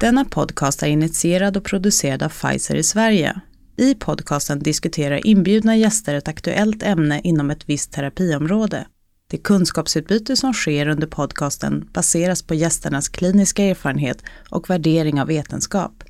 Denna podcast är initierad och producerad av Pfizer i Sverige. I podcasten diskuterar inbjudna gäster ett aktuellt ämne inom ett visst terapiområde. Det kunskapsutbyte som sker under podcasten baseras på gästernas kliniska erfarenhet och värdering av vetenskap.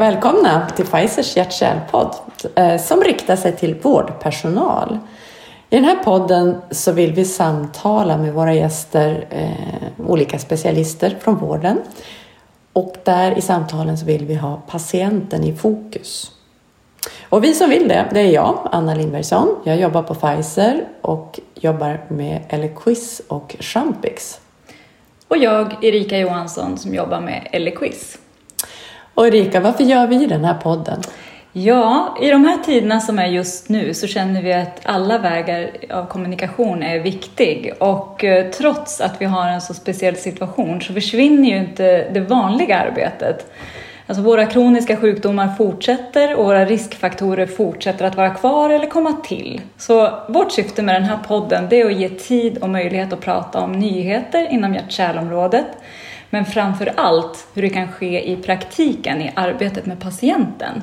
Välkomna till Pfizers hjärt-kärlpodd eh, som riktar sig till vårdpersonal. I den här podden så vill vi samtala med våra gäster, eh, olika specialister från vården. Och där i samtalen så vill vi ha patienten i fokus. Och vi som vill det, det är jag, Anna Lindbergsson. Jag jobbar på Pfizer och jobbar med Eliquis och Champix. Och jag, Erika Johansson, som jobbar med Eliquis. Och Erika, varför gör vi den här podden? Ja, i de här tiderna som är just nu så känner vi att alla vägar av kommunikation är viktig och eh, trots att vi har en så speciell situation så försvinner ju inte det vanliga arbetet. Alltså våra kroniska sjukdomar fortsätter och våra riskfaktorer fortsätter att vara kvar eller komma till. Så vårt syfte med den här podden det är att ge tid och möjlighet att prata om nyheter inom hjärt-kärlområdet men framför allt hur det kan ske i praktiken i arbetet med patienten.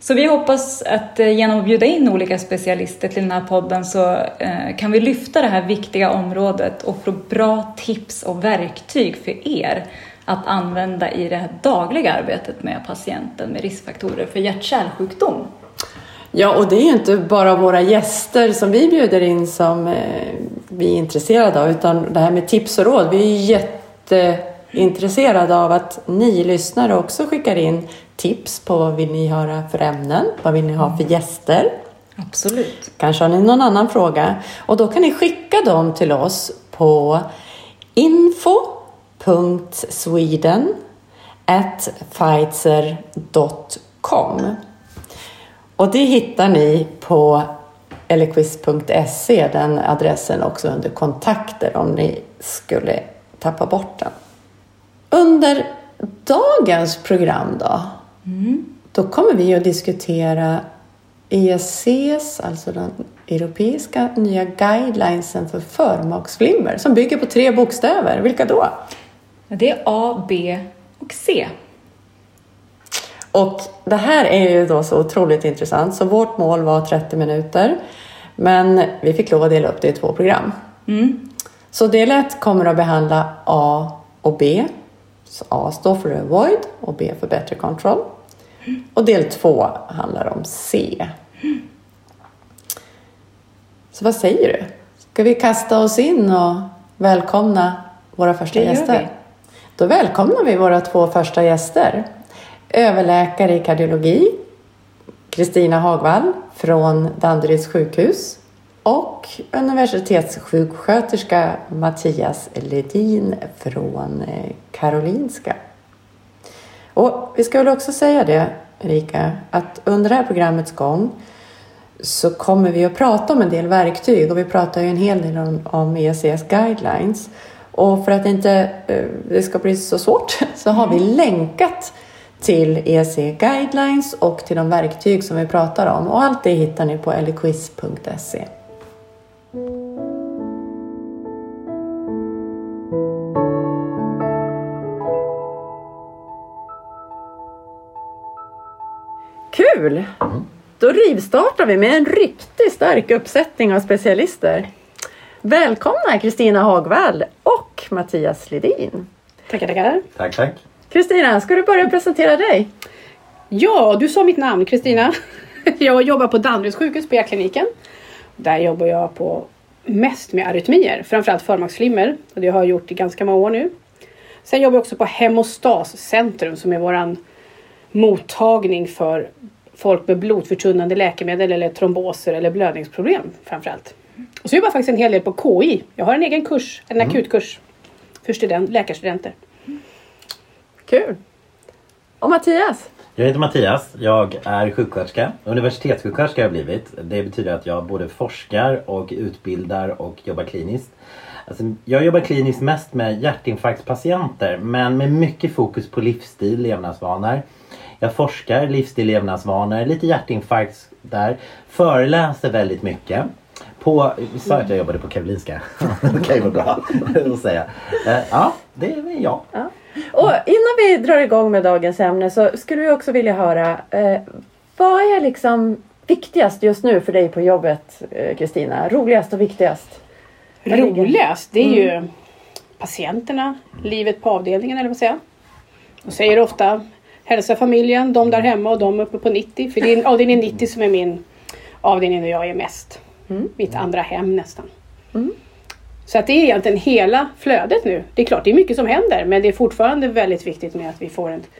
Så vi hoppas att eh, genom att bjuda in olika specialister till den här podden så eh, kan vi lyfta det här viktiga området och få bra tips och verktyg för er att använda i det här dagliga arbetet med patienten med riskfaktorer för hjärt-kärlsjukdom. Ja, och det är ju inte bara våra gäster som vi bjuder in som eh, vi är intresserade av, utan det här med tips och råd. Vi är jätteintresserade av att ni lyssnare också skickar in tips på vad vill ni höra för ämnen? Vad vill ni ha för gäster? Absolut. Kanske har ni någon annan fråga? Och då kan ni skicka dem till oss på info.sweden Pfizer.com Och det hittar ni på eliquiz.se, den adressen också under kontakter om ni skulle tappa bort den. Under dagens program då, mm. då kommer vi att diskutera ESCs, alltså den europeiska nya guidelinesen för förmaksflimmer som bygger på tre bokstäver. Vilka då? Det är A, B och C. Och det här är ju då så otroligt intressant så vårt mål var 30 minuter men vi fick lov att dela upp det i två program. Mm. Så del 1 kommer att behandla A och B så A står för avoid och B för better control. Och del två handlar om C. Så vad säger du? Ska vi kasta oss in och välkomna våra första det gäster? Vi. Då välkomnar vi våra två första gäster. Överläkare i kardiologi, Kristina Hagvall från Danderyds sjukhus och universitetssjuksköterska Mattias Ledin från eh, Karolinska. Och vi ska väl också säga det, Erika, att under det här programmets gång så kommer vi att prata om en del verktyg och vi pratar ju en hel del om, om ECS guidelines. Och för att inte uh, det ska bli så svårt så har vi länkat till EC guidelines och till de verktyg som vi pratar om och allt det hittar ni på eliquiz.se. Kul! Mm. Då rivstartar vi med en riktigt stark uppsättning av specialister. Välkomna Kristina Hagvall och Mattias Lidin. Tackar, tackar. Tack, tack. Kristina, ska du börja presentera dig? Ja, du sa mitt namn, Kristina. Jag jobbar på Danderyds sjukhus på hjärtkliniken. Där jobbar jag på mest med arytmier, framförallt förmaksflimmer. Och det har jag gjort i ganska många år nu. Sen jobbar jag också på Hemostascentrum som är våran mottagning för folk med blodförtunnande läkemedel eller tromboser eller blödningsproblem framförallt. Och så jobbar jag faktiskt en hel del på KI. Jag har en egen kurs, en mm. akutkurs för student, läkarstudenter. Kul! Och Mattias? Jag heter Mattias. Jag är sjuksköterska. Universitetssjuksköterska har jag blivit. Det betyder att jag både forskar och utbildar och jobbar kliniskt. Alltså, jag jobbar kliniskt mest med hjärtinfarktspatienter men med mycket fokus på livsstil, levnadsvanor. Jag forskar livsstil, levnadsvanor, lite hjärtinfarkt där. Föreläser väldigt mycket. På, vi sa att jag jobbade på Karolinska. Okej, okay, vad bra att säga. Eh, ja, det är jag. Ja. Och innan vi drar igång med dagens ämne så skulle vi också vilja höra eh, vad är liksom viktigast just nu för dig på jobbet eh, Kristina? Roligast och viktigast? Roligast det är ju patienterna, livet på avdelningen eller vad säger jag. Jag säger ofta hälsa familjen, de där hemma och de uppe på 90. För det är avdelning 90 som är min avdelning där jag är mest. Mitt andra hem nästan. Så att det är egentligen hela flödet nu. Det är klart, det är mycket som händer men det är fortfarande väldigt viktigt med att vi får ett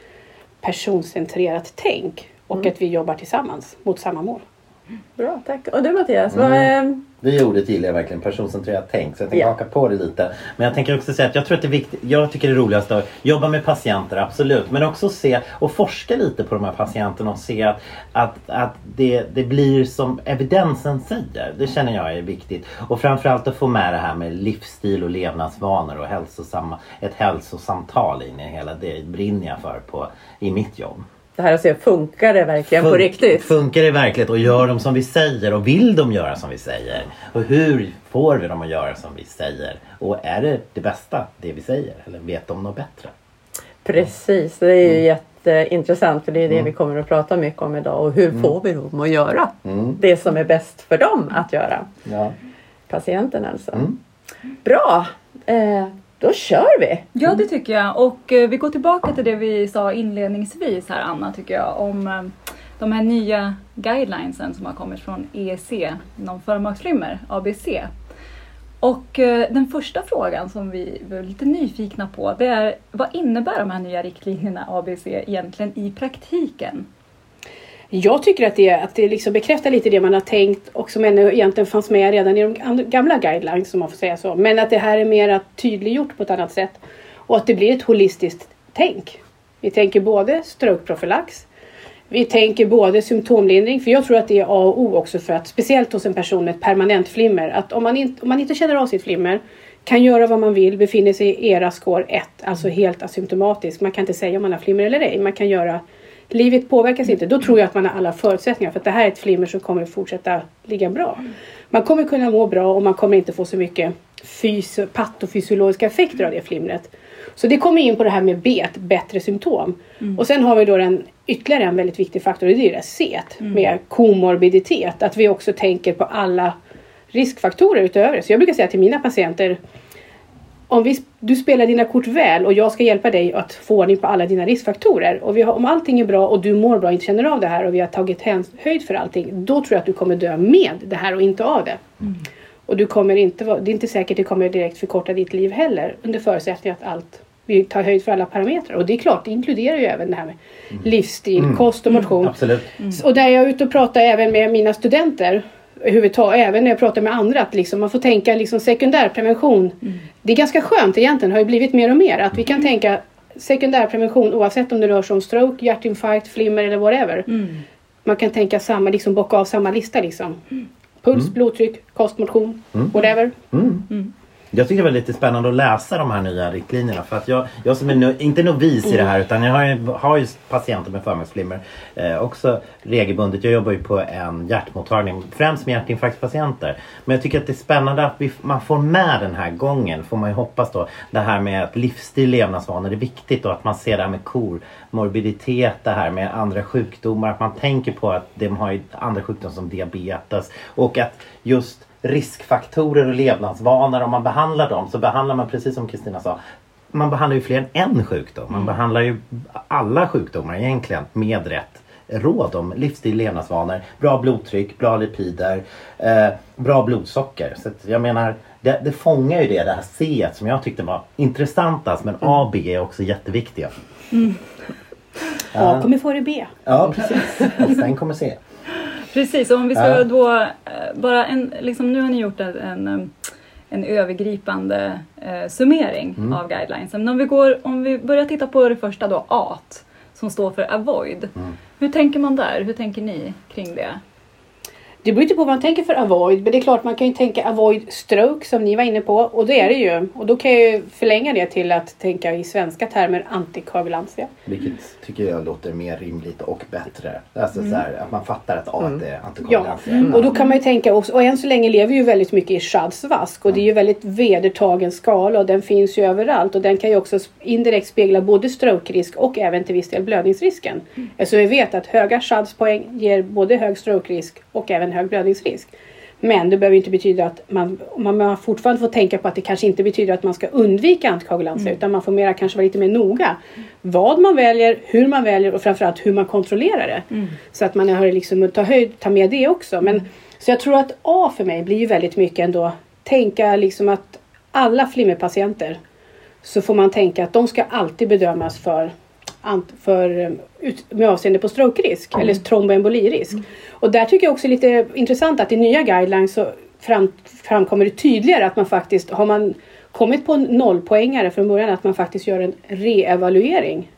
personcentrerat tänk och att vi jobbar tillsammans mot samma mål. Bra, tack. Och du Mattias? Vad, eh, Det ordet gillar jag verkligen, personcentrerat tänk. Så jag tänker Ja. haka på det lite. Men jag tänker också säga att jag tror att det är viktigt. Jag tycker det är roligast att jobba med patienter, absolut. Men också se och forska lite på de här patienterna och se att, att, att det, det blir som evidensen säger. Det känner jag är viktigt. Och framförallt att få med det här med livsstil och levnadsvanor och hälsosamma, ett hälsosamtal in i hela. Det brinner jag för på, i mitt jobb. Det här att se, funkar det verkligen på Fun- riktigt? Funkar det verkligen och gör de som vi säger och vill de göra som vi säger? Och hur får vi dem att göra som vi säger? Och är det det bästa det vi säger eller vet de något bättre? Precis, det är ju jätteintressant för det är det vi kommer att prata mycket om idag. Och hur får vi dem att göra det som är bäst för dem att göra? Ja. Patienten alltså. Bra, eh, då kör vi! Ja, det tycker jag. Och eh, vi går tillbaka till det vi sa inledningsvis här, Anna, tycker jag, om eh, de här nya guidelinesen som har kommit från EEC inom förmaksflimmer, ABC. Och eh, den första frågan som vi var lite nyfikna på, det är vad innebär de här nya riktlinjerna ABC egentligen i praktiken? Jag tycker att det, att det liksom bekräftar lite det man har tänkt och som ännu egentligen fanns med redan i de gamla guidelines om man får säga så. Men att det här är mer tydliggjort på ett annat sätt. Och att det blir ett holistiskt tänk. Vi tänker både strokeprofylax, vi tänker både symptomlindring, för jag tror att det är A och O också för att speciellt hos en person med ett permanent flimmer, att om man, inte, om man inte känner av sitt flimmer, kan göra vad man vill, befinner sig i era score 1, alltså helt asymptomatisk. Man kan inte säga om man har flimmer eller ej, man kan göra Livet påverkas inte. Då tror jag att man har alla förutsättningar för att det här är ett flimmer som kommer fortsätta ligga bra. Man kommer kunna må bra och man kommer inte få så mycket fys- patofysiologiska effekter av det flimret. Så det kommer in på det här med B, bättre symptom. Och sen har vi då den, ytterligare en väldigt viktig faktor, och det är det C med komorbiditet. Att vi också tänker på alla riskfaktorer utöver det. Så jag brukar säga till mina patienter om vi, du spelar dina kort väl och jag ska hjälpa dig att få ordning på alla dina riskfaktorer. Och vi har, om allting är bra och du mår bra och inte känner av det här och vi har tagit häns, höjd för allting. Då tror jag att du kommer dö med det här och inte av det. Och du kommer inte, vara- det är inte säkert att det kommer direkt förkorta ditt liv heller. Under förutsättning att allt, vi tar höjd för alla parametrar. Och det är klart, det inkluderar ju även det här med livsstil, kost och motion. Absolut. Och där jag är ute och pratar även med mina studenter överhuvudtaget, även när jag pratar med andra, att liksom man får tänka liksom sekundärprevention. Det är ganska skönt egentligen, har ju blivit mer och mer, att vi kan tänka sekundärprevention oavsett om det rör sig om stroke, hjärtinfarkt, flimmer eller whatever. Man kan tänka samma, liksom bocka av samma lista liksom. Puls, blodtryck, kost, motion, whatever. Jag tycker det var lite spännande att läsa de här nya riktlinjerna för att jag, jag som är no, inte novis i det här utan jag har ju, har ju patienter med förmaksflimmer eh, också regelbundet. Jag jobbar ju på en hjärtmottagning främst med hjärtinfarktspatienter. Men jag tycker att det är spännande att vi, man får med den här gången får man ju hoppas då. Det här med att livsstil, levnadsvanor är viktigt och att man ser det här med kor, morbiditet, det här med andra sjukdomar. Att man tänker på att de har ju andra sjukdomar som diabetes och att just riskfaktorer och levnadsvanor, om man behandlar dem så behandlar man precis som Kristina sa man behandlar ju fler än en sjukdom. Man behandlar ju alla sjukdomar egentligen med rätt råd om livsstil, levnadsvanor, bra blodtryck, bra lipider, eh, bra blodsocker. Så att jag menar, det, det fångar ju det, det här C som jag tyckte var intressantast. Men A och B är också jätteviktiga. A kommer före B. Ja, precis. Och sen kommer C. Precis, och om vi ska då eh, bara en, liksom, nu har ni gjort en, en, en övergripande eh, summering Mm. av guidelines. Men om vi, går, om vi börjar titta på det första då, A, som står för avoid. Mm. Hur tänker man där? Hur tänker ni kring det? Det beror inte på vad man tänker för avoid, men det är klart man kan ju tänka avoid stroke som ni var inne på och det är det ju. Och då kan jag ju förlänga det till att tänka i svenska termer antikoagulantia. Vilket tycker jag låter mer rimligt och bättre. Alltså så här, att man fattar att, att det är Ja, antikoagulantia. och då kan man ju tänka också, och än så länge lever vi ju väldigt mycket i Schads vask och det är ju väldigt vedertagen skala och den finns ju överallt och den kan ju också indirekt spegla både strokerisk och även till viss del blödningsrisken. Så vi vet att höga Schads poäng ger både hög strokerisk och även hög blödningsrisk. Men det behöver inte betyda att man, man fortfarande får tänka på att det kanske inte betyder att man ska undvika antikoagulantia utan man får mera kanske vara lite mer noga. Vad man väljer, hur man väljer och framförallt hur man kontrollerar det. Så att man har liksom ta, höjd, ta med det också. Men, så jag tror att A för mig blir ju väldigt mycket ändå tänka liksom att alla flimmerpatienter så får man tänka att de ska alltid bedömas för för, eh, med avseende på strokerisk eller tromboembolirisk. Och där tycker jag också är lite intressant att i nya guidelines så fram, framkommer det tydligare att man faktiskt har man kommit på en nollpoängare från början att man faktiskt gör en reevaluering.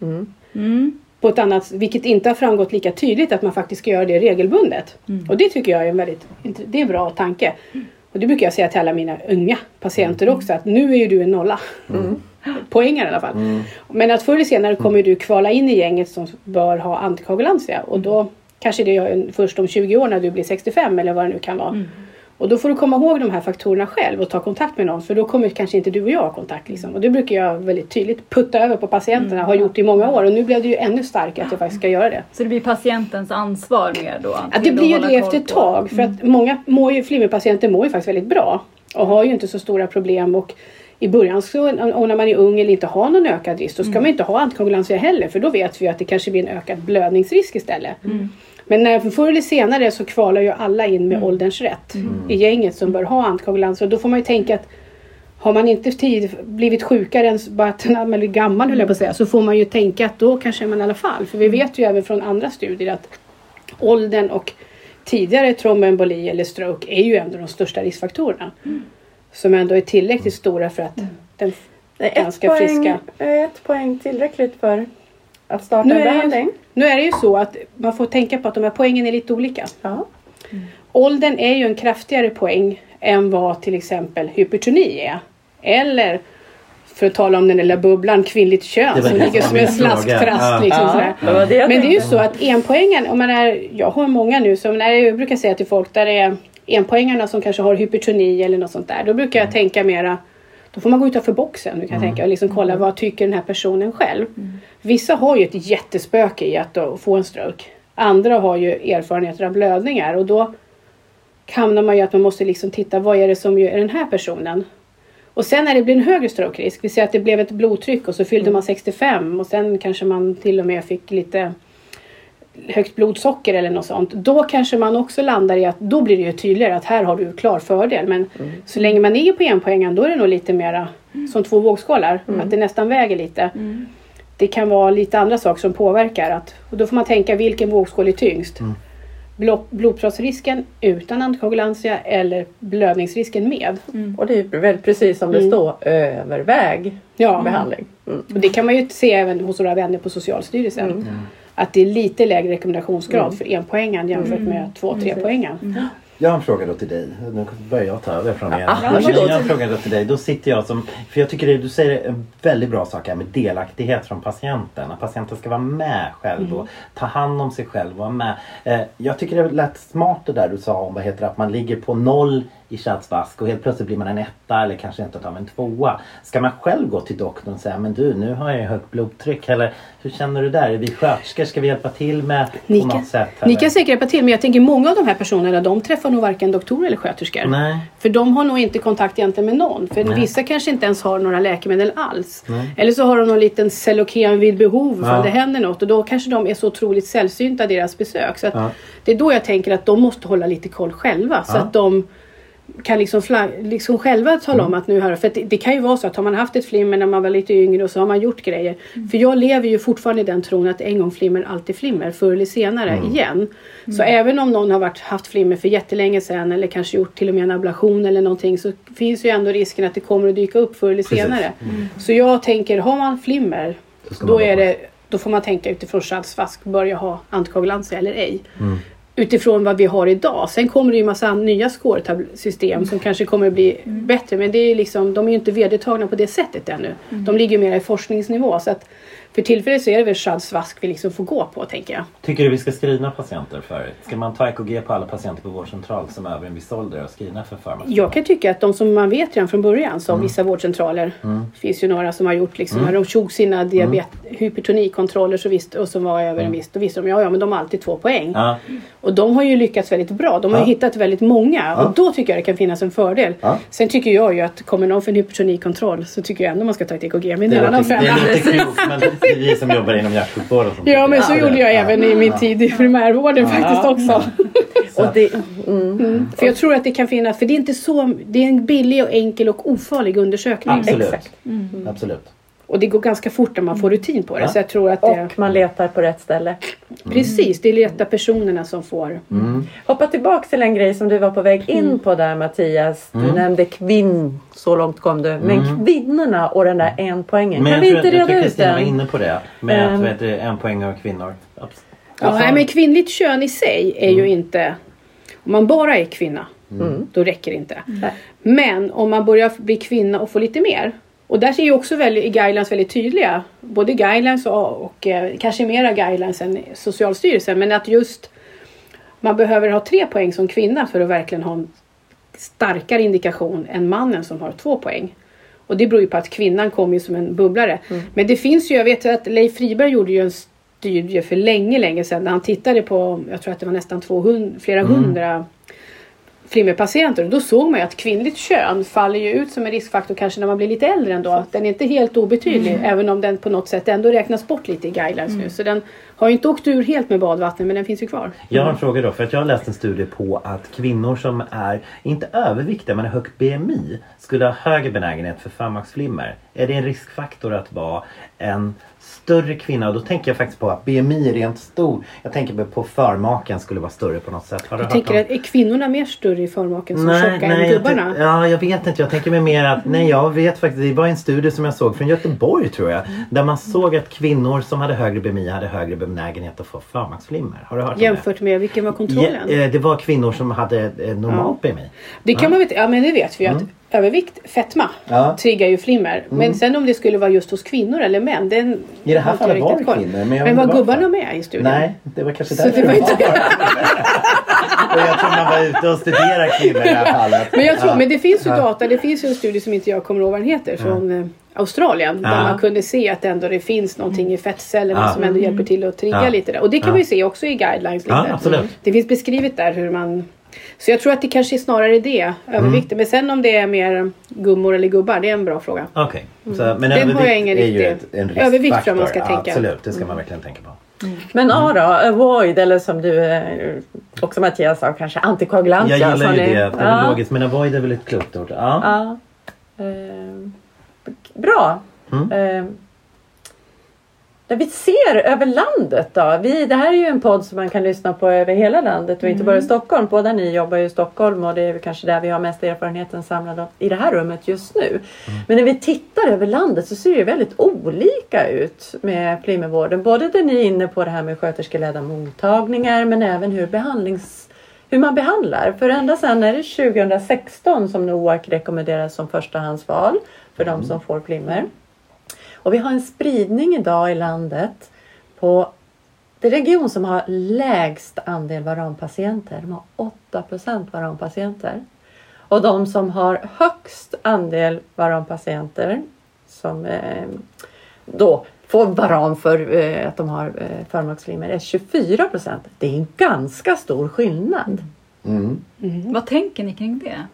På ett annat, vilket inte har framgått lika tydligt att man faktiskt ska göra det regelbundet. Och det tycker jag är en väldigt det är en bra tanke. Och det brukar jag säga till alla mina unga patienter också att nu är ju du en nolla. Poängar i alla fall. Men att förr eller senare kommer du kvala in i gänget som bör ha antikoagulantia och då kanske det är först om 20 år när du blir 65 eller vad det nu kan vara. Och då får du komma ihåg de här faktorerna själv och ta kontakt med någon för då kommer kanske inte du och jag ha kontakt. Liksom. Och det brukar jag väldigt tydligt putta över på patienterna, har gjort i många år och nu blev det ju ännu starkare att jag faktiskt ska göra det. Så det blir patientens ansvar mer då? Ja, det blir ju att det efter ett. Mm. tag. För att många mår ju, flimmerpatienter mår ju faktiskt väldigt bra. Och har ju inte så stora problem. Och i början så, och när man är ung eller inte har någon ökad risk, då Mm. ska man inte ha antikoagulantia heller. För då vet vi att det kanske blir en ökad blödningsrisk istället. Mm. Men när, förr eller senare så kvalar ju alla in Mm. med ålderns rätt i gänget som bör ha antikoagulantia. Och då får man ju tänka att har man inte tid blivit sjukare än bara att man blir gammal höll jag på att säga, så får man ju tänka att då kanske man i alla fall. För vi vet ju även från andra studier att åldern och tidigare tromboemboli eller stroke är ju ändå de största riskfaktorerna. Som ändå är tillräckligt stora för att den Är ett ganska poäng, friska. är ett poäng tillräckligt för att starta Nu en är, det behandling? ju, nu är det ju så att man får tänka på att de här poängen är lite olika. Ja. Åldern är ju en kraftigare poäng än vad till exempel hypertoni är. Eller för att tala om den lilla bubblan kvinnligt kön som ligger som en slasktrast. Ja. Liksom Ja, sådär. det jag Men det är ju så att enpoängen, om man är, jag har många nu som när jag brukar säga till folk där det är enpoängarna som kanske har hypertoni eller något sånt där. Då brukar jag tänka mera då får man gå utanför boxen du kan tänka, och liksom kolla vad tycker den här personen själv. Vissa har ju ett jättespöke i att då få en stroke. Andra har ju erfarenheter av blödningar och då hamnar man ju att man måste liksom titta vad är det som gör den här personen. Och sen när det blir en högre strokerisk, vi säger att det blev ett blodtryck och så fyllde man 65 och sen kanske man till och med fick lite högt blodsocker eller något sånt. Då kanske man också landar i att då blir det ju tydligare att här har du klar fördel. Men så länge man ligger på enpoängen då är det nog lite mera som två vågskålar. Att det nästan väger lite. Det kan vara lite andra saker som påverkar. Att, och då får man tänka vilken vågskål är tyngst. Blod, blodproppsrisken utan antikoagulantia eller blödningsrisken med. Och det är väl precis som det Mm. står, överväg Ja. behandling. Mm. Och det kan man ju se även hos våra vänner på Socialstyrelsen. Att det är lite lägre rekommendationsgrad för enpoängen jämfört med två tre poängen. Jag har en fråga då till dig. Nu börjar jag ta över från er. Varsågod. jag har en fråga då till dig. Då sitter jag som... För jag tycker det, du säger en väldigt bra sak här med delaktighet från patienten. Att patienten ska vara med själv och ta hand om sig själv och vara med. Eh, jag tycker det lät smart det där du sa om vad heter det, att man ligger på noll i chatsvask och helt plötsligt blir man en etta eller kanske inte av en tvåa. Ska man själv gå till doktorn och säga men du nu har jag högt blodtryck eller hur känner du där? Är vi sköterskor? Ska vi hjälpa till med Ni på kan, något sätt? ni eller? kan säkert hjälpa till men jag tänker många av de här personerna de träffar nog varken doktor eller sköterskor. Nej. För de har nog inte kontakt egentligen med någon. För Nej. vissa kanske inte ens har några läkemedel alls. Nej. Eller så har de någon liten Celoken vid behov Ja. om det händer något. Och då kanske de är så otroligt sällsynta deras besök. Så Ja. Det är då jag tänker att de måste hålla lite koll själva. Så Ja. att de kan liksom, liksom själva tala Mm. om att nu har För det, det kan ju vara så att har man haft ett flimmer när man var lite yngre och så har man gjort grejer. För jag lever ju fortfarande i den tron att en gång flimmer alltid flimmer förr eller senare Mm. igen. Så även om någon har varit, haft flimmer för jättelänge sedan eller kanske gjort till och med en ablation eller någonting så finns ju ändå risken att det kommer att dyka upp förr eller Precis. senare. Så jag tänker, har man flimmer Då man är det, då får man tänka utifrån chadsvask, bör jag ha antikoagulantia eller ej? Utifrån vad vi har idag. Sen kommer det ju massa nya scoresystem som kanske kommer bli bättre men det är liksom, de är ju inte vedertagna på det sättet ännu. De ligger mer i forskningsnivå. Så att för tillfället så är det väl Chads-Vask vi liksom får gå på tänker jag. Tycker du vi ska screena patienter för? Ska man ta EKG på alla patienter på vårdcentral som är över en viss ålder och screena för farmakologi? Jag kan tycka att de som man vet redan från början, som vissa vårdcentraler, det finns ju några som har gjort liksom, när de tog sina diabet, hypertonikontroller så visst, och som var över en viss, då visste de ja, ja men de har alltid två poäng. Ja. Och de har ju lyckats väldigt bra. De har ju hittat väldigt många Ja. och då tycker jag det kan finnas en fördel. Sen tycker jag ju att kommer någon för en hypertonikontroll så tycker jag ändå man ska ta ett EKG. Men det är en annan det femma. det är vi som jobbar inom hjärtsjukvården som Ja men så det. gjorde jag Ja. även i min tid i primärvården faktiskt också. Så Och det, mm. För jag tror att det kan finnas, för det är inte så, det är en billig och enkel och ofarlig undersökning. Absolut. Exakt. Absolut. Och det går ganska fort när man får rutin på det. Ja. Så jag tror att det, Och man letar på rätt ställe. precis, det är rätta personerna som får. Mm. Hoppa tillbaks till en grej som du var på väg in på där Mattias. Du Mm. nämnde kvinn, så långt kom du. Men kvinnorna och den där en poängen. Men Kan jag vi tror, inte jag tror reda ut Kristina var den? inne på det. Med Ehm. att vet du, en poäng av kvinnor. Abs- Ja, Alltså, nej, men kvinnligt kön i sig är ju inte... Om man bara är kvinna, då räcker det inte. Men om man börjar bli kvinna och få lite mer. Och där är ju också väldigt, guidelines väldigt tydliga. Både guidelines och, och eh, kanske mera guidelines än Socialstyrelsen. Men att just man behöver ha tre poäng som kvinna för att verkligen ha en starkare indikation än mannen som har två poäng. Och det beror ju på att kvinnan kommer ju som en bubblare. Men det finns ju, jag vet att Leif Friberg gjorde ju en studie för länge, länge sedan där han tittade på, jag tror att det var nästan 200, flera hundra flimmerpatienter. Då såg man ju att kvinnligt kön faller ju ut som en riskfaktor kanske när man blir lite äldre ändå. Den är inte helt obetydlig även om den på något sätt ändå räknas bort lite i guidelines nu. Så den har ju inte åkt ur helt med badvattnet men den finns ju kvar. Jag har en fråga då, för att jag har läst en studie på att kvinnor som är, inte överviktiga, men har högt BMI skulle ha högre benägenhet för förmaksflimmer. Är det en riskfaktor att vara en större kvinna? Och då tänker jag faktiskt på att BMI är rent stor. Jag tänker på förmaken skulle vara större på något sätt. Har du hört tänker om- att är kvinnorna mer större i förmaken som Nej, tjocka än nej, gubbarna? ja, jag vet inte. Jag tänker mig mer att, nej jag vet faktiskt, det var en studie som jag såg från Göteborg tror jag. Där man såg att kvinnor som hade högre BMI hade högre benägenhet att få förmaksflimmer. Har du hört? Jämfört med, vilken var kontrollen? Ja, eh, det var kvinnor som hade eh, normal BMI. Det kan man veta, ja men det vet vi ju att övervikt, fetma, Ja. triggar ju flimmer. Men sen om det skulle vara just hos kvinnor eller män, den I det här fallet var det kvinnor, men Men var varför. gubbarna med i studien? Nej, det var kanske därför det var inte... Och jag tror man var ute och studerade kvinnor i det här fallet. Men jag tror, Ja. men det finns ju data, det finns ju en studie som inte jag kommer ihåg vad den heter från eh, Australien. Där man kunde se att ändå det finns någonting i fettcellerna som ändå hjälper till att trigga lite där. Och det kan man ju se också i guidelines. Lite. Det finns beskrivet där hur man så jag tror att det kanske är snarare det, övervikten. Mm. Men sen om det är mer gummor eller gubbar, det är en bra fråga. Okej. Så, men Mm. Övervikt jag ingen är ju ett, en Övervikt tror jag man riskfaktor. ska Ja, tänka. Absolut, det ska man verkligen tänka på. Men A då, avoid eller som du eh, också Mattias sa kanske antikoagulantia. Jag gillar ju det, det är Ja. logiskt. Men avoid är väl ett klokt ord. Ja. Ja. Ehm, bra. Mm. Ehm, det vi ser över landet då. Vi, det här är ju en podd som man kan lyssna på över hela landet och inte bara i Stockholm. Båda ni jobbar ju i Stockholm och det är kanske där vi har mest erfarenheten samlad i det här rummet just nu. Men när vi tittar över landet så ser det väldigt olika ut med flimmervården. Både det ni är inne på det här med sköterskeledda mottagningar men även hur behandlings hur man behandlar. För ända sedan är det 2016 som NOAC rekommenderas som förstahandsval för de som får flimmer. Och vi har en spridning idag i landet på det region som har lägst andel varanpatienter. De har 8% varanpatienter. Och de som har högst andel varanpatienter som eh, då får varan för eh, att de har eh, förmaksflimmer är 24% Det är en ganska stor skillnad. Mm. Vad tänker ni kring det?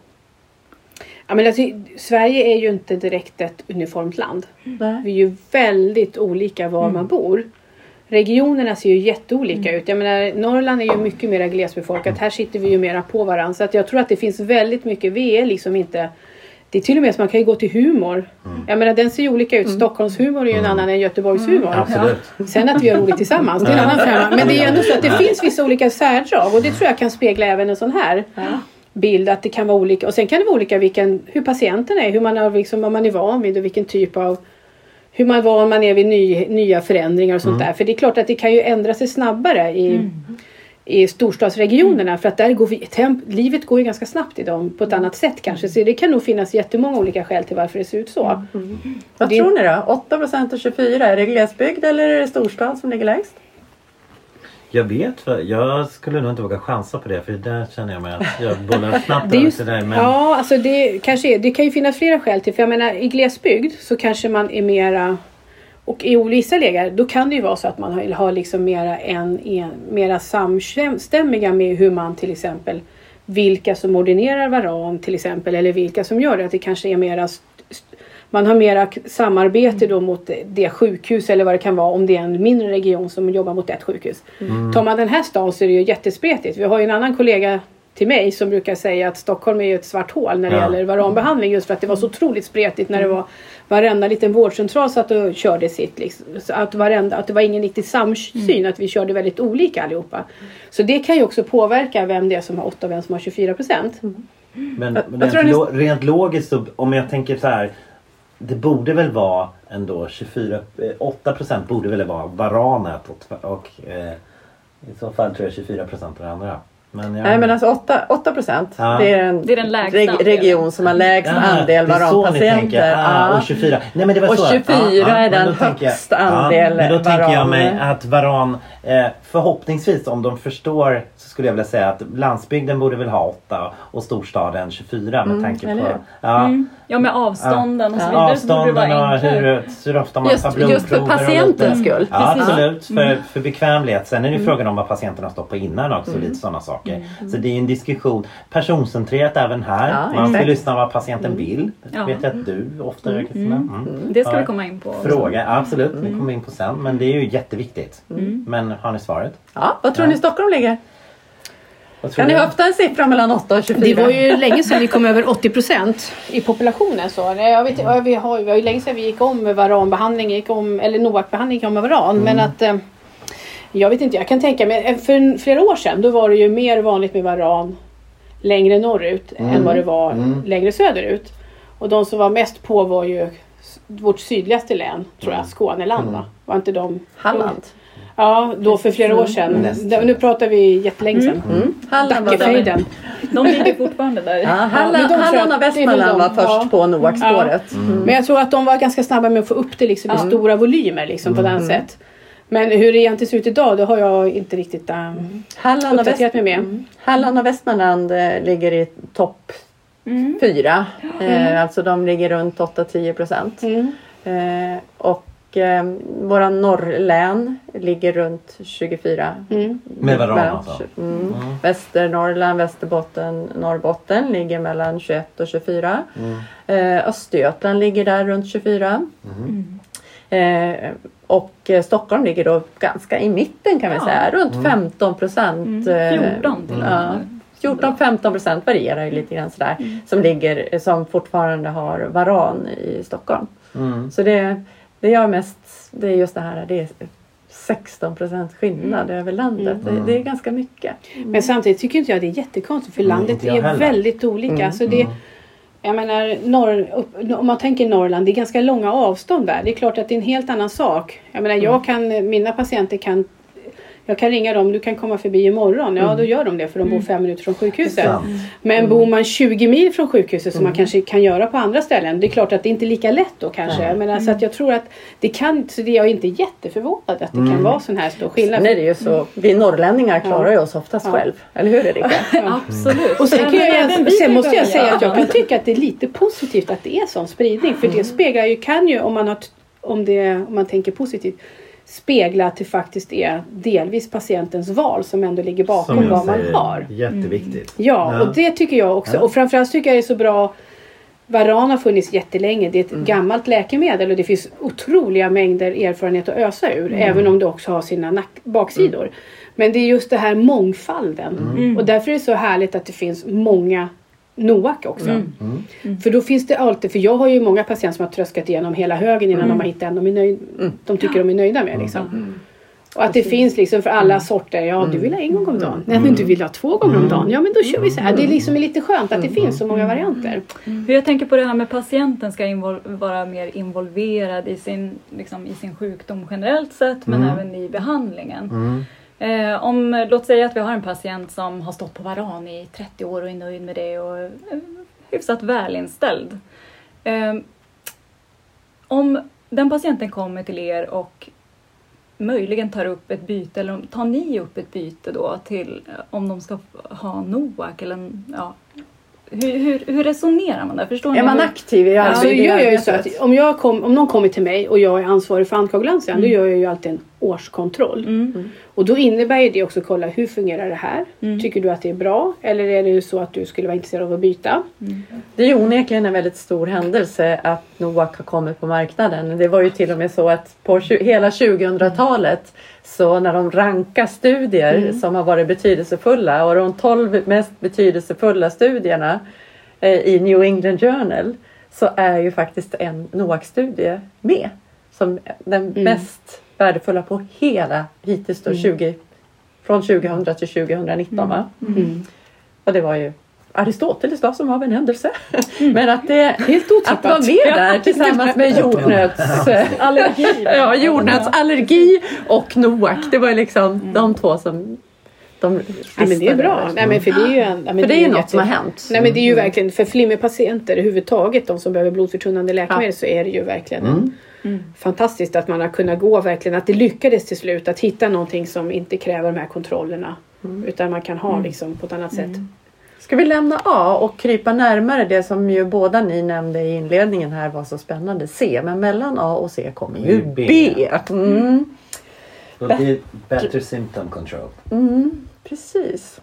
Ja, men alltså, Sverige är ju inte direkt ett uniformt land. Nej. Vi är ju väldigt olika var man bor. Regionerna ser ju jätteolika ut. Jag menar, Norrland är ju mycket mer glesbefolkat. Här sitter vi ju mera på varandra. Så att jag tror att det finns väldigt mycket. Vi är liksom inte... Det är till och med så man kan ju gå till humor. Jag menar den ser ju olika ut. Stockholmshumor är ju en annan än Göteborgshumor. Absolut. Sen att vi har roligt tillsammans, det är en annan femma. Men det är ju ändå så att det finns vissa olika särdrag och det tror jag kan spegla även en sån här bild. Att det kan vara olika. Och sen kan det vara olika vilken, hur patienten är, hur man, har, liksom, vad man är van vid och vilken typ av hur man van man är vid ny, nya förändringar och sånt där. För det är klart att det kan ju ändra sig snabbare i i storstadsregionerna för att där går vi, temp, livet går ju ganska snabbt i dem på ett annat sätt kanske. Så det kan nog finnas jättemånga olika skäl till varför det ser ut så. Vad Det- tror ni då? 8 procent och 24, är det glesbygd eller är det storstad som ligger lägst? Jag vet jag skulle nog inte våga chansa på det för där känner jag mig att jag bollar snabbt över till dig. Men Ja, alltså det, kanske är, det kan ju finnas flera skäl till. För jag menar i glesbygd så kanske man är mera och i vissa lägen då kan det ju vara så att man har, har liksom mera, en, en, mera samstämmiga med hur man till exempel vilka som ordinerar varan till exempel eller vilka som gör det. Att det kanske är mera man har mera samarbete då mot det sjukhus eller vad det kan vara om det är en mindre region som jobbar mot ett sjukhus. Tar man den här stan så är det ju jättespretigt. Vi har ju en annan kollega till mig som brukar säga att Stockholm är ju ett svart hål när det Ja. gäller varanbehandling just för att det var så otroligt spretigt när det var varenda liten vårdcentral satt och körde sitt. Liksom. Så att, varenda, att det var ingen riktig samsyn, att vi körde väldigt olika allihopa. Så det kan ju också påverka vem det är som har 8 och vem som har 24 procent. Men vad rent, lo, rent logiskt om jag tänker så här. Det borde väl vara ändå 24, eh, 8 procent borde väl vara varanet och, och eh, i så fall tror jag 24 procent av det andra. Men jag, Nej men alltså 8, 8 procent. Ja. Det är en Det är den lägsta reg- andelen. region som har lägst Ja, andel är varanpatienter. Ah, Ja. och 24. Nej, men det var Och så. 24 är men den högsta andel men då tänker jag varan. mig att varan eh, förhoppningsvis om de förstår så skulle jag vilja säga att landsbygden borde väl ha 8 och storstaden 24 med tanke eller på ja, Ja, med avstånden och så Ja. vidare så borde det avstånden vara och enklare. hur, hur ofta man Just- tar blodprover. just för och patientens skull. Ja, Precis. absolut. För, Mm. för bekvämlighet. Sen är det ju frågan om vad patienten har stått på innan också. Mm. Lite sådana saker. Så det är en diskussion. Personcentrerat även här. Ja, man ska. Mm. lyssna vad patienten vill. Ja. vet jag att du ofta gör Kristina. Mm. Det ska vi komma in på. Fråga, absolut. Mm. Det kommer vi in på sen. Men det är ju jätteviktigt. Men har ni svaret? Ja, vad tror ni Stockholm ligger? Kan ni höfta en siffra mellan 8 och 24? Det var ju länge sedan vi kom över 80 procent i populationen. Så. Nej, Jag vet, ja, vi har det var ju länge sedan vi gick om med varanbehandling, gick om, eller NOAC-behandling gick om med varan. Men att eh, jag vet inte, jag kan tänka mig, eh, för flera år sedan då var det ju mer vanligt med varan längre norrut än vad det var längre söderut. Och de som var mest på var ju vårt sydligaste län, tror jag, Skåneland va? Var inte de? Halland. Ja, då för flera år sedan. Näst. Det- Nu pratar vi jättelänge sedan. Mm. Halland var de, ligger fortfarande där. ja, Halland, Ja, Halland och det Västmanland de, var först ja. på NOAC-spåret. Mm. Men jag tror att de var ganska snabba med att få upp det liksom i stora volymer liksom, på den sätt. Men hur det egentligen ser ut idag, det har jag inte riktigt äh, Halland, Väst, uppdaterat mig med. Mm. Halland och Västmanland eh, ligger i topp Mm. fyra. Eh, alltså de ligger runt 8-10 procent. Mm. Eh, och eh, våra norrlän ligger runt 24. Mm. Med varann Mellan alltså? tju- Mm. Västernorrland, Västerbotten, Norrbotten ligger mellan 21 och 24. Eh, Östergötland ligger där runt 24. Eh, och eh, Stockholm ligger då ganska i mitten kan vi Ja. säga, runt 15 procent. Mm. 14 till och ja, med. 14-15 procent varierar ju lite grann sådär. Som, ligger, som fortfarande har varan i Stockholm. Mm. Så det, det jag mest, det är just det här, det är 16 procent skillnad över landet. Det, det är ganska mycket. Men samtidigt tycker inte jag det är jättekonstigt för landet inte jag är heller. väldigt olika. Så det, jag menar, norr, upp, om man tänker Norrland, det är ganska långa avstånd där. Det är klart att det är en helt annan sak. Jag menar, jag kan, mina patienter kan jag kan ringa dem, du kan komma förbi imorgon. Ja, då gör de det för de bor fem minuter från sjukhuset. Men bor man 20 mil från sjukhuset som man kanske kan göra på andra ställen. Det är klart att det inte är lika lätt då kanske. Men alltså att jag tror att det kan, så det är jag inte jätteförvånad att det kan vara sån här stor skillnad. Är det ju så, vi norrlänningar klarar ju oss oftast Ja. själv. Eller hur Erika? Absolut. Och sen, jag, sen kan måste jag säga att jag kan tycka att det är lite positivt att det är sån spridning. För det speglar ju, kan ju om man, har, om, det, om man tänker positivt, spegla att det faktiskt är delvis patientens val som ändå ligger bakom Som jag vad man säger, har. Jätteviktigt. Ja, och det tycker jag också. Ja. Och framförallt tycker jag det är så bra Varan har funnits jättelänge. Det är ett gammalt läkemedel och det finns otroliga mängder erfarenhet att ösa ur. Även om det också har sina baksidor. Men det är just det här mångfalden. Och därför är det så härligt att det finns många NOAC också. För då finns det alltid, för jag har ju många patienter som har tröskat igenom hela högen innan de har hittat en de, är nöjd, de tycker de är nöjda med. Liksom. Och att det finns liksom för alla sorter. Ja, du vill ha en gång om dagen. Nej, men du vill ha två gånger om dagen. Ja, men då kör vi så här. Det är liksom lite skönt att det finns så många varianter. För jag tänker på det här med patienten ska vara mer involverad i sin, liksom, i sin sjukdom generellt sett men även i behandlingen. Eh, om, låt säga att vi har en patient som har stått på varan i 30 år och är nöjd med det och är hyfsat välinställd. Eh, om den patienten kommer till er och möjligen tar upp ett byte, eller tar ni upp ett byte då till om de ska ha NOAC eller ja, hur, hur, hur resonerar man där? Förstår Är man hur- aktiv i Alltså, i det jag gör ju så att om, jag kom, om någon kommer till mig och jag är ansvarig för anticoagulantia, Mm. då gör jag ju alltid en årskontroll. Mm. Och då innebär ju det också att kolla hur fungerar det här? Mm. Tycker du att det är bra? Eller är det så att du skulle vara intresserad av att byta? Det är ju onekligen en väldigt stor händelse att Noak har kommit på marknaden. Det var ju till och med så att på hela 2000-talet så när de rankar studier som har varit betydelsefulla och de 12 mest betydelsefulla studierna eh, i New England Journal så är ju faktiskt en NOAC-studie med som den mest värdefulla på hela hittills då 20, från 2000 till 2019. Va? Och det var ju Aristoteles då som av en händelse. Men att det Helt att vara med där tillsammans med jordnöts, Allergi. ja, jordnötsallergi och NOAC. Det var liksom de två som de Ja, men det är bra. Nej, men för det är ju, en, ja, men För det är ju något jätte- som har hänt. Nej, men det är ju verkligen för flimmerpatienter överhuvudtaget, de som behöver blodförtunnande läkemedel, så är det ju verkligen Mm. Fantastiskt att man har kunnat gå verkligen, att det lyckades till slut att hitta någonting som inte kräver de här kontrollerna. Utan man kan ha liksom på ett annat sätt. Ska vi lämna A och krypa närmare det som ju båda ni nämnde i inledningen här var så spännande C. Men mellan A och C kommer ju Mm, B. B. Mm. Det är better symptom control. Mm, precis.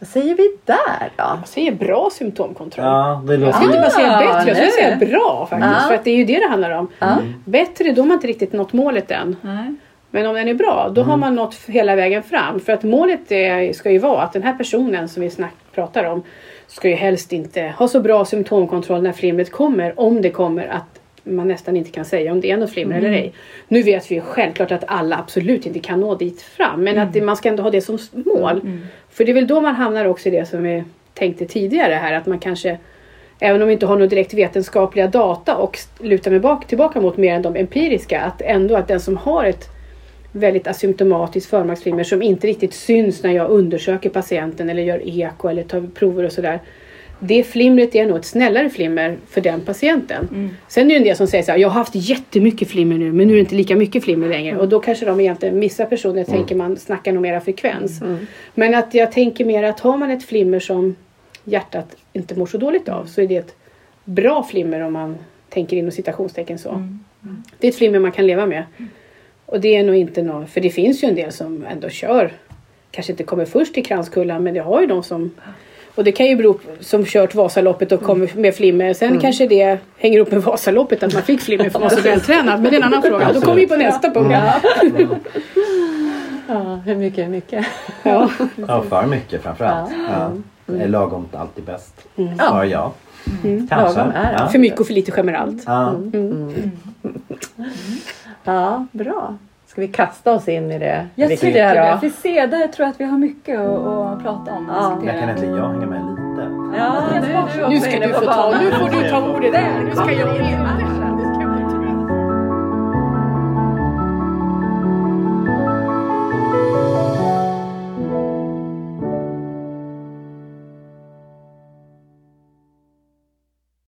Vad säger vi där då? Jag säger bra symptomkontroll. Ja, det Jag låter ska inte bara säga bättre, jag ska nu. säga bra faktiskt. Ah. För att det är ju det det handlar om. Ja. Bättre, då har man inte riktigt nått målet än. Nej. Men om den är bra, då har man nått hela vägen fram. För att målet är, ska ju vara att den här personen som vi snack, pratar om ska ju helst inte ha så bra symptomkontroll när flimret kommer, om det kommer, att man nästan inte kan säga om det är något flimmer eller ej. Nu vet vi ju självklart att alla absolut inte kan nå dit fram, men att det, man ska ändå ha det som mål. För det är väl då man hamnar också i det som vi tänkte tidigare här, att man kanske Även om vi inte har några direkt vetenskapliga data och lutar mig bak, tillbaka mot mer än de empiriska, att ändå att den som har ett väldigt asymptomatiskt förmaksflimmer som inte riktigt syns när jag undersöker patienten eller gör eko eller tar prover och sådär. Det flimret är nog ett snällare flimmer för den patienten. Sen är det ju en del som säger så här, jag har haft jättemycket flimmer nu men nu är det inte lika mycket flimmer längre. Och då kanske de egentligen, vissa personer tänker man snackar nog mera frekvens. Men att jag tänker mer att har man ett flimmer som hjärtat inte mår så dåligt av så är det ett bra flimmer om man tänker inom citationstecken så. Det är ett flimmer man kan leva med. Och det är nog inte någon, för det finns ju en del som ändå kör, kanske inte kommer först i kranskullan men det har ju de som och det kan ju bero på, som kört Vasaloppet och kommer med flimmer. Sen kanske det hänger upp med Vasaloppet att man fick flimmer för man var så vältränad. Men det är en annan fråga. Då kommer vi på nästa punkt. Ja, hur mycket är mycket? Ja. Ja, för mycket framförallt. Ja. Är lagom alltid bäst? Svarar jag. Kanske. Lagom är ja. För mycket och för lite skämmer allt. Ja. Ja, bra. Ska vi kasta oss in i det Jag viktiga tycker det. då? För se, där tror jag att vi har mycket att, att prata om. Ja. Jag kan inte jag hänga med lite? Ja, nu, är Nu ska du få ta, nu får du ta ordet här. Nu ska jag